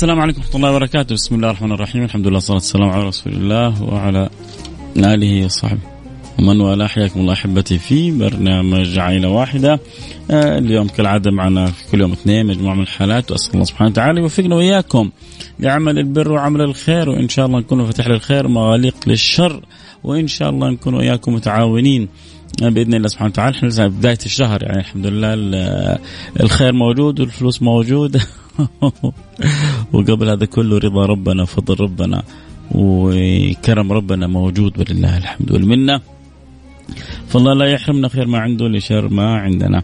السلام عليكم ورحمة الله وبركاته. بسم الله الرحمن الرحيم. الحمد لله والصلاة والسلام على رسول الله وعلى آله وصحبه. ومن والاه حياكم الله أحبتي في برنامج عائلة واحدة. آه اليوم كالعادة معنا في كل يوم اثنين مجموعة من الحالات. وأسأل الله سبحانه وتعالى يوفقنا وإياكم لعمل البر وعمل الخير. وإن شاء الله نكون فتح للخير مغاليق للشر. وإن شاء الله نكون وإياكم متعاونين. بإذن الله سبحانه وتعالى. إحنا بداية الشهر يعني الحمد لله الخير موجود والفلوس موجوده وقبل هذا كله رضا ربنا فضل ربنا وكرم ربنا موجود ولله الحمد والمنة. فالله لا يحرمنا خير ما عنده لشر ما عندنا.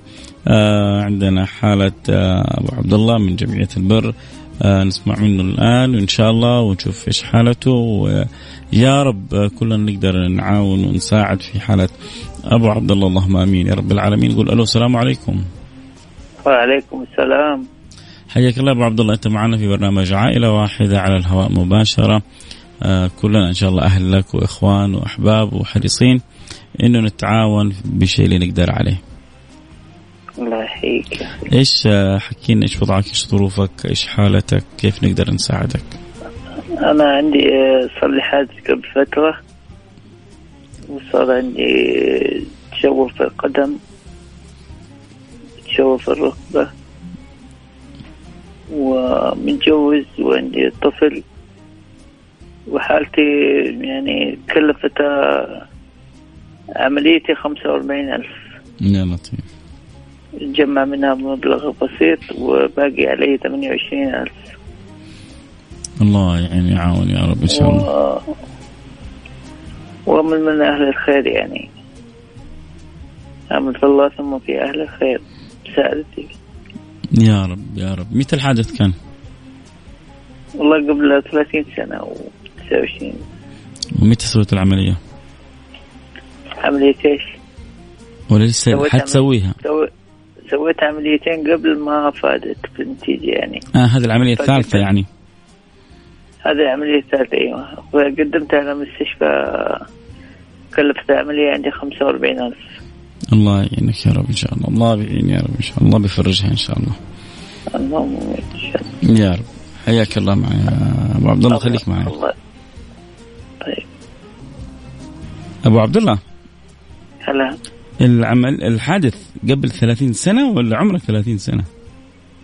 آه عندنا حالة آه أبو عبد الله من جمعية البر. آه نسمع منه الآن وإن شاء الله ونشوف إيش حالته. ويا رب كلنا نقدر نعاون ونساعد في حالة أبو عبد الله. اللهم آمين. يا رب العالمين. نقول ألو السلام عليكم. وعليكم السلام. حياك الله أبو عبد الله أنت معنا في برنامج عائلة واحدة على الهواء مباشرة آه كلنا إن شاء الله أهل لك وإخوان وأحباب وحريصين إنه نتعاون بشيء اللي نقدر عليه. الله يحييك إيش آه حكينا إيش وضعك إيش ظروفك إيش حالتك كيف نقدر نساعدك؟ أنا عندي صار لي حادث قبل فترة وصار عندي تشوه في القدم تشوه في الركبة ومتجوز وعندي طفل وحالتي يعني كلفتها عمليتي خمسة وأربعين ألف. يا لطيف جمع منها مبلغ بسيط وباقي علي ثمانية وعشرين ألف. الله يعني يعاون يا رب إن شاء الله. و... ومن من أهل الخير يعني. في الله ثم في أهل الخير. مساعدتي يا رب يا رب متى الحادث كان؟ والله قبل 30 سنة و 29 ومتى سويت العملية؟ عملية إيش؟ ولا لسه حتسويها؟ سوي... سويت عمليتين قبل ما فادت بالنتيجة يعني آه هذه العملية الثالثة يعني هذه العملية الثالثة أيوه وقدمتها على مستشفى كلفت العملية عندي 45000 الله يعينك يا رب إن شاء الله. الله بيعين يا رب إن شاء الله. الله بيفرجها إن شاء الله. اللهم ان شاء الله يا رب. حياك الله معي يا أبو عبد الله. خليك معي. الله. طيب. أبو عبد الله. هلا. العمل الحادث قبل 30 سنة ولا عمرك 30 سنة؟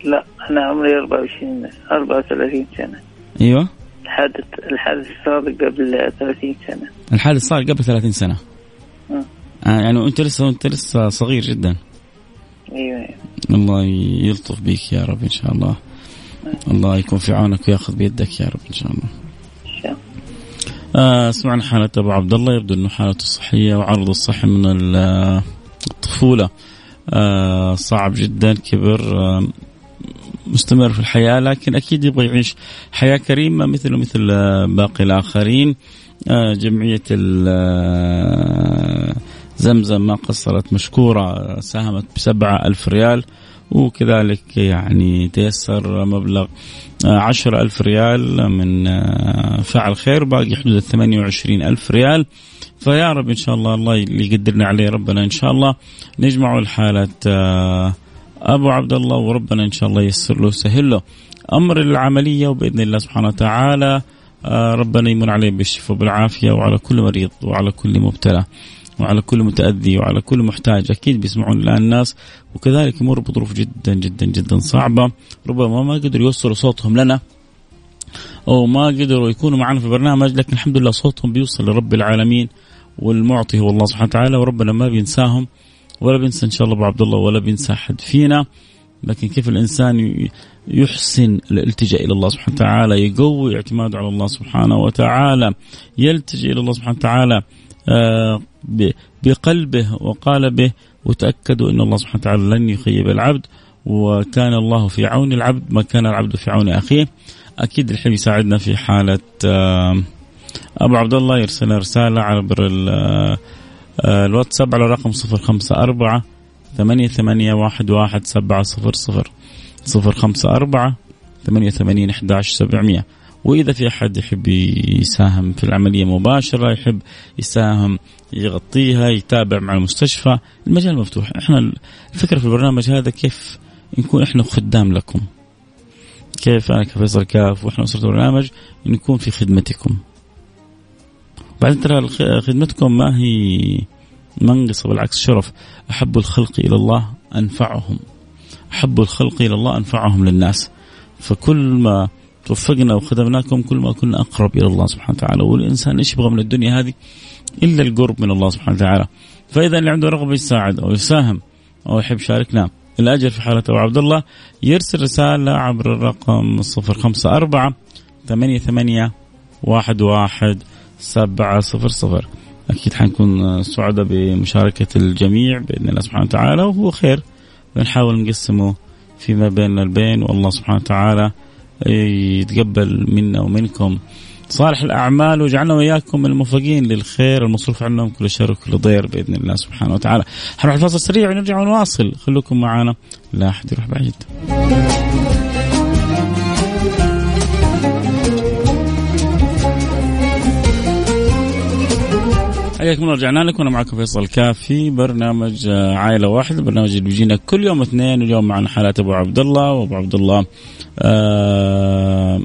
لا أنا عمري 24 34 سنة. أيوه. الحادث الحادث صار قبل 30 سنة. الحادث صار قبل 30 سنة. يعني أنت لسه أنت لسه صغير جدا. أيوه. الله يلطف بك يا رب إن شاء الله. الله يكون في عونك ويأخذ بيدك يا رب إن شاء الله. ان شاء الله آه سمعنا حالة أبو عبد الله يبدو أنه حالته صحية وعرضه الصحي من ال- الطفولة. آه صعب جدا كبر آه مستمر في الحياة لكن أكيد يبغى يعيش حياة كريمة مثله مثل آه، باقي الآخرين. آه جمعية آه، زمزم ما قصرت مشكورة ساهمت بسبعة ألف ريال وكذلك يعني تيسر مبلغ عشرة ألف ريال من آه، فعل خير باقي حدود الثمانية وعشرين ألف ريال. فيا رب إن شاء الله الله اللي يقدرنا عليه ربنا إن شاء الله. نجمعه لحالة آه، أبو عبد الله وربنا إن شاء الله ييسر له ويسهل له. أمر العملية وبإذن الله سبحانه وتعالى آه، ربنا يمن عليه بالشفاء وبالعافية وعلى كل مريض وعلى كل مبتلى. وعلى كل متأذي وعلى كل محتاج أكيد بيسمعون الآن الناس. وكذلك يمر بظروف جدا جدا جدا صعبة. ربما ما قدروا يوصلوا صوتهم لنا أو ما قدروا يكونوا معنا في البرنامج لكن الحمد لله صوتهم بيوصل لرب العالمين والمعطي هو الله سبحانه وتعالى وربنا ما بينساهم ولا بينسى إن شاء الله أبو عبد الله ولا بينسى أحد فينا. لكن كيف الإنسان يحسن الالتجاء إلى الله سبحانه وتعالى يقوي اعتماده على الله سبحانه وتعالى يلتجئ إلى الله سبحانه وتعالى. آه، بقلبه وقالبه وتاكدوا إن الله سبحانه وتعالى لن يخيب العبد وكان الله في عون العبد ما كان العبد في عون أخيه. أكيد الحين يساعدنا في حالة آه، أبو عبد الله يرسل رسالة عبر آه، الواتساب على رقم 054 ثمانية ثمانية واحد واحد سبعة صفر صفر. صفر خمسة أربعة ثمانية ثمانين أحد سبعمية. وإذا في أحد يحب يساهم في العملية مباشرة يحب يساهم يغطيها يتابع مع المستشفى المجال مفتوح. إحنا الفكرة في البرنامج هذا كيف نكون إحنا خدام لكم. كيف أنا كفيصل كاف وإحنا أسرة البرنامج نكون في خدمتكم. بعدين ترى خدمتكم ما هي منقصة بالعكس شرف. أحب الخلق إلى الله أنفعهم. أحب الخلق إلى الله أنفعهم للناس. فكل ما توفقنا وخدمناكم كل ما كنا أقرب إلى الله سبحانه وتعالى. والإنسان إيش يبغى من الدنيا هذه؟ إلا القرب من الله سبحانه وتعالى. فإذا اللي عنده رغبة يساعد أو يساهم أو يحب يشاركنا الأجر في حالة أبو عبد الله يرسل رسالة عبر الرقم 054 ثمانية ثمانية واحد واحد سبعة صفر صفر. أكيد حنكون سعداء بمشاركة الجميع بإذن الله سبحانه وتعالى وهو خير. بنحاول نقسمه فيما بيننا البين والله سبحانه وتعالى يتقبل منا ومنكم صالح الأعمال ويجعلنا وإياكم الموفقين للخير المصروف عنهم كل شر وكل ضير بإذن الله سبحانه وتعالى. حنروح الفاصل سريع ونرجع ونواصل خليكم معنا لا أحد يروح بعيد. حياكم الله رجعنا لكم. أنا معكم فيصل كاف في برنامج آه، عائلة واحدة البرنامج اللي بيجينا كل يوم اثنين واليوم معنا حالات أبو عبد الله. وأبو عبد الله آه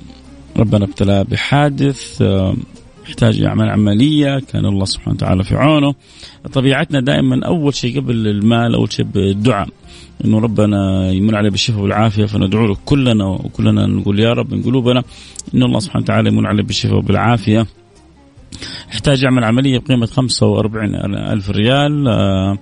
ربنا ابتلاه بحادث آه يحتاج يعمل عملية كان الله سبحانه وتعالى في عونه. طبيعتنا دائما أول شيء قبل المال أول شيء بالدعاء. إنه ربنا يمن عليه بالشفاء والعافية فندعو له كلنا وكلنا نقول يا رب من قلوبنا إن الله سبحانه وتعالى يمن عليه بالشفاء والعافية. يحتاج يعمل عملية بقيمة 45 ألف ريال آه،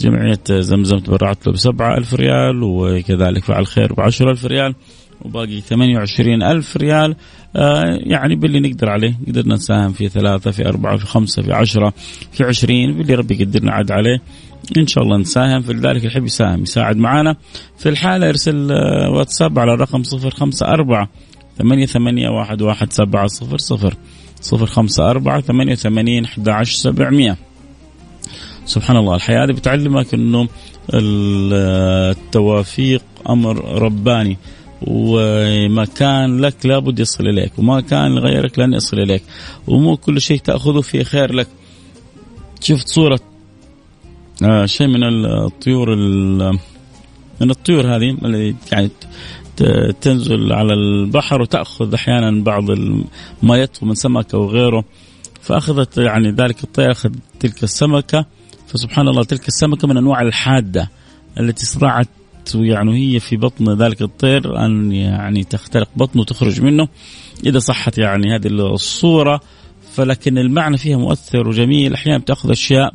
جمعية زمزم تبرعت له بسبعة ألف ريال وكذلك فعل خير بعشرة ألف ريال وباقي 28 ألف ريال آه يعني باللي نقدر عليه قدرنا نساهم في ثلاثة في أربعة في خمسة في عشرة في عشرين باللي ربي يقدرنا عاد عليه. إن شاء الله نساهم فلذلك يحب يساهم يساعد معنا في الحالة يرسل آه واتساب على الرقم صفر خمسة أربعة ثمانية ثمانية واحد واحد سبعة صفر صفر. صفر خمسة أربعة ثمانية وثمانين أحد عشر سبعمية. سبحان الله الحياة هذه بتعلمك أنه التوافيق أمر رباني وما كان لك لابد يصل إليك وما كان لغيرك لن يصل إليك ومو كل شيء تأخذه في خير لك. شفت صورة آه شيء من الطيور من الطيور هذه يعني تنزل على البحر وتأخذ أحيانا بعض ما يطفو من سمكة وغيره. فأخذت يعني ذلك الطير اخذ تلك السمكة. فسبحان الله تلك السمكة من أنواع الحادة التي استطاعت يعني هي في بطن ذلك الطير أن يعني تخترق بطنه وتخرج منه. إذا صحت يعني هذه الصورة فلكن المعنى فيها مؤثر وجميل. أحيانا تاخذ أشياء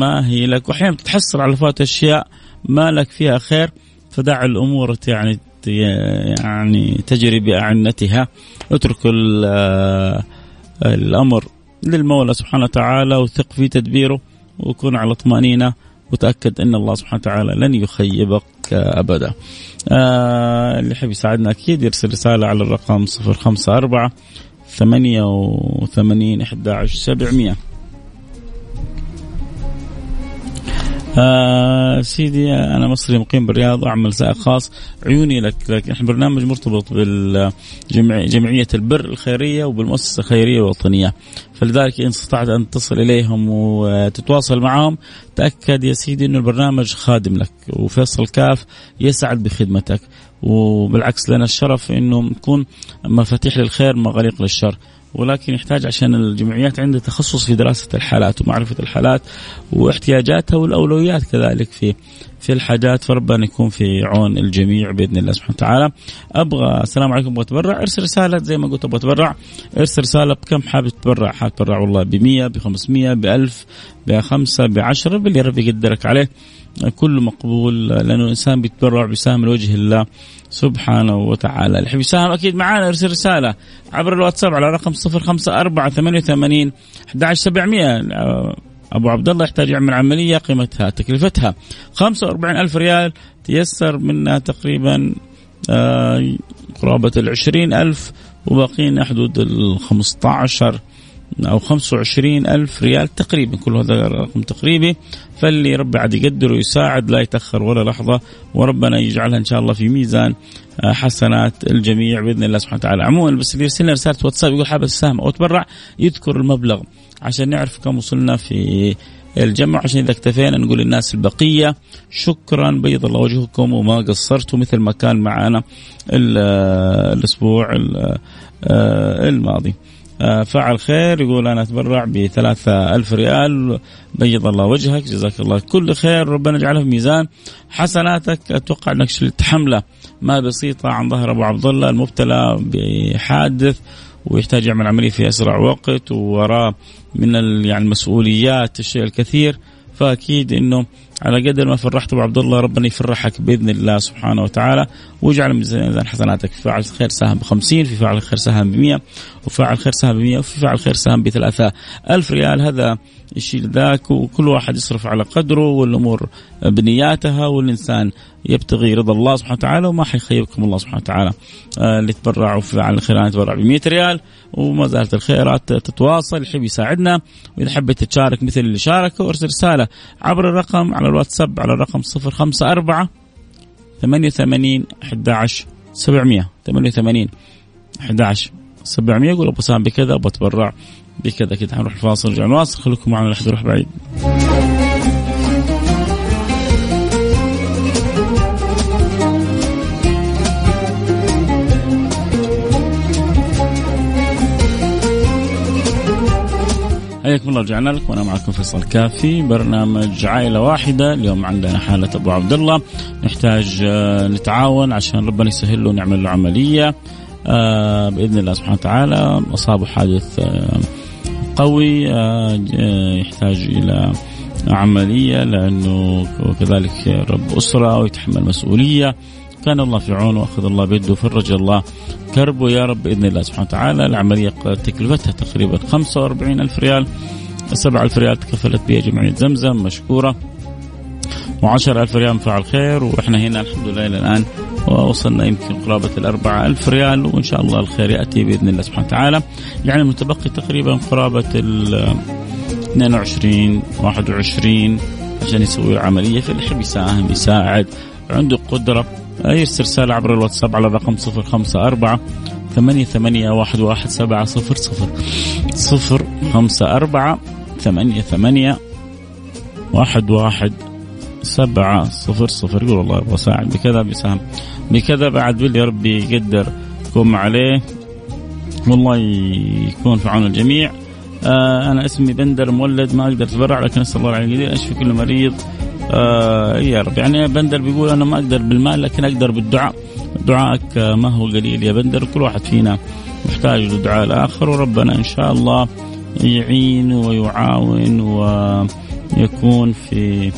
ما هي لك وأحيانا تتحسر على فوات أشياء ما لك فيها خير. فدع الأمور يعني يعني تجري بأعنتها. اترك الأمر للمولى سبحانه وتعالى وثق في تدبيره وكن على طمأنينة وتأكد أن الله سبحانه وتعالى لن يخيبك أبدا. آه اللي يحب يساعدنا أكيد يرسل رسالة على الرقم 054 88 11 700 آه سيدي أنا مصري مقيم بالرياض واعمل سائق خاص. عيوني لك لكن إحنا برنامج مرتبط بالجمعيه البر الخيرية وبالمؤسسة الخيرية الوطنية. فلذلك إن استطعت أن تصل إليهم وتتواصل معهم تأكد يا سيدي إنه البرنامج خادم لك. وفيصل كاف يسعد بخدمتك. وبالعكس لنا الشرف إنه نكون مفاتيح للخير مغاليق للشر. ولكن يحتاج عشان الجمعيات عندها تخصص في دراسة الحالات ومعرفة الحالات واحتياجاتها والأولويات كذلك في في الحاجات فربنا يكون في عون الجميع بإذن الله سبحانه وتعالى. أبغى السلام عليكم أبغى أتبرع. إرسل رسالة زي ما قلت أبغى أتبرع. إرسل رسالة بكم حابب تتبرع؟ حابب تتبرع والله ب 100 ب 500 ب 1000 ب 5 ب 10 باللي ربي يقدرك عليه. كله مقبول لأنه الإنسان بيتبرع بيساهم لوجه الله سبحانه وتعالى. اللي يساهم أكيد معنا إرسل رسالة عبر الواتساب على رقم 054 88 11700 أبو عبد الله يحتاج يعمل عملية قيمتها تكلفتها. 45 ألف ريال تيسر منها تقريبا آه، قرابة ال 20 ألف وباقينا حدود ال 15 أو 25 ألف ريال تقريبا. كل هذا رقم تقريبي. فاللي ربي عاد يقدر ويساعد لا يتأخر ولا لحظة. وربنا يجعلها إن شاء الله في ميزان آه، حسنات الجميع بإذن الله سبحانه وتعالى. عموما بس اللي يرسل رسالة واتساب يقول حابب السهم أو تبرع يذكر المبلغ. عشان نعرف كم وصلنا في الجمع. عشان إذا اكتفينا نقول للناس البقية شكرا بيض الله وجهكم وما قصرتوا مثل ما كان معنا الأسبوع الماضي. فعل خير يقول أنا أتبرع بثلاثة ألف ريال. بيض الله وجهك جزاك الله كل خير. ربنا يجعله في ميزان حسناتك. أتوقع أنك شلت حملة ما بسيطة عن ظهر أبو عبد الله المبتلى بحادث ويحتاج يعمل عملية في أسرع وقت ووراه من يعني المسؤوليات الشيء الكثير فأكيد إنه على قدر ما فرحت أبو عبد الله ربنا يفرحك بإذن الله سبحانه وتعالى ويجعل ميزان حسناتك في فاعل خير ساهم ب 50 في فاعل خير ساهم ب 100 وفاعل خير ساهم ب 100 وفي فاعل خير ساهم ب 3000 ريال. هذا يشيل ذاك وكل واحد يصرف على قدره والأمور بنياتها والإنسان يبتغي رضا الله سبحانه وتعالى وما حيخيبكم الله سبحانه وتعالى. آه اللي تبرعوا على الخير أنا اتبرع ب 100 ريال وما زالت الخيرات تتواصل يحب يساعدنا وإذا حبيت تشارك مثل اللي شاركوا أرسل رسالة عبر الرقم على الواتساب على الرقم 054 88 11 700 88 11 700 يقول أبو سام بكذا أبغى أتبرع بكذا. كذا حنروح الفاصل. نرجع نواصل خليكم معنا لا يروح بعيد. حياكم الله رجعنا لكم. وأنا معكم فيصل كافي. برنامج عائلة واحدة. اليوم عندنا حالة أبو عبد الله. نحتاج آه، نتعاون عشان ربنا يسهل له نعمل له عملية. آه، بإذن الله سبحانه وتعالى. اصابه حادث آه، قوي يحتاج إلى عملية لأنه كذلك رب أسرة ويتحمل مسؤولية. كان الله في عونه وأخذ الله بيده وفرج الله كربه يا رب بإذن الله سبحانه وتعالى. العملية تكلفتها تقريبا 45 ألف ريال. 7000 ريال تكفلت بها جمعية زمزم مشكورة. و10 ألف ريال فعل خير وإحنا هنا الحمد لله إلى الآن وصلنا يمكن قرابة الأربعة ألف ريال. وإن شاء الله الخير يأتي بإذن الله سبحانه وتعالى. يعني المتبقي تقريبا قرابة ال 22 21 عشان يسوي عملية فاللي يحب يساهم يساعد عنده قدرة. يرسل رسالة عبر الواتساب على الرقم 054 ثمانية ثمانية واحد واحد سبعة صفر صفر صفر خمسة أربعة ثمانية ثمانية واحد واحد سبعة صفر صفر. يقول والله أبغى أساعد بكذا بسهم بكذا بعد باللي ربي يقدر يكون عليه. والله يكون في عون الجميع. آه أنا اسمي بندر مولد ما أقدر أتبرع لكن أسأل الله العلي القدير أشفي كل مريض. آه يا رب يعني بندر بيقول أنا ما أقدر بالمال لكن أقدر بالدعاء دعائك ما هو قليل يا بندر كل واحد فينا محتاج لدعاء الآخر وربنا إن شاء الله يعين ويعاون ويكون في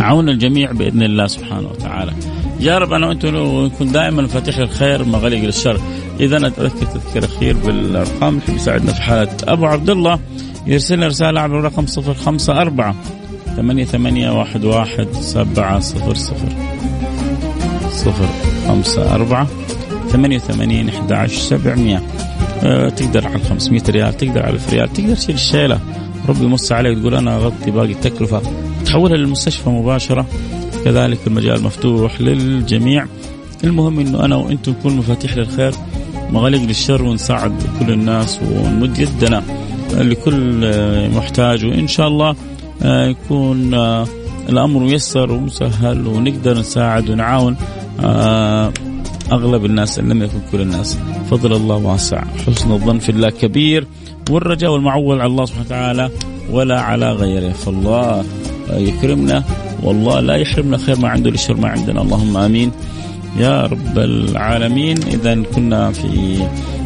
عون الجميع بإذن الله سبحانه وتعالى. يا رب أنا وأنتم نكون دائما مفاتيح الخير مغاليق للشر. إذا اتذكر تذكير أخير بالأرقام اللي في حالة أبو عبد الله يرسل لنا رسالة على الرقم 054 ثمانية ثمانية واحد واحد سبعة صفر صفر صفر خمسة أربعة ثمانية وثمانين أحد عشر سبعمية. أه تقدر على 500 ريال تقدر على 1000 ريال تقدر تشيل الشيلة. ربي يمص عليك تقول أنا أغطي باقي التكلفة. تحولها للمستشفى مباشرة. كذلك المجال مفتوح للجميع. المهم إنه أنا وأنتم نكون مفاتيح للخير. مغاليق للشر ونساعد كل الناس ونمد يدنا لكل محتاج. وإن شاء الله آه، يكون آه، الأمر ميسر ومسهل ونقدر نساعد ونعاون آه، أغلب الناس إن لم يكن كل الناس. فضل الله واسع حسن الظن في الله كبير والرجاء والمعول على الله سبحانه وتعالى ولا على غيره. فالله يكرمنا والله لا يحرمنا خير ما عنده للشر ما عندنا. اللهم آمين. يا رب العالمين. اذا كنا في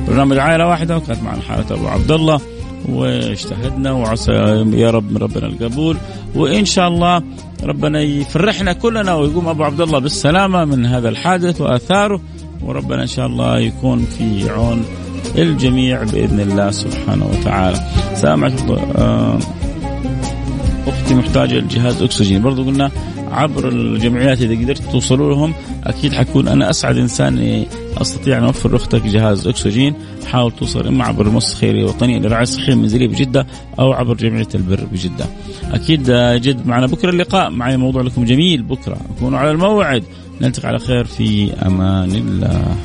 برنامج عائلة واحدة وكانت معنا حاله أبو عبد الله. واجتهدنا وعسى يا رب من ربنا القبول وإن شاء الله ربنا يفرحنا كلنا ويقوم أبو عبد الله بالسلامة من هذا الحادث وآثاره وربنا إن شاء الله يكون في عون الجميع بإذن الله سبحانه وتعالى. سلام عليكم آه، أختي محتاجة لجهاز أكسجين. برضو قلنا عبر الجمعيات إذا قدرت توصلوا لهم أكيد حكون أنا أسعد إنسان أستطيع أن أوفر لأختك جهاز أكسجين. حاول توصل إما عبر المؤسسه الخيريه الوطنيه للرعايه الصحية المنزليه بجده أو عبر جمعية البر بجدة. أكيد جد معنا. بكرة اللقاء. معي موضوع لكم جميل. بكرة. كونوا على الموعد. نلتقي على خير في أمان الله.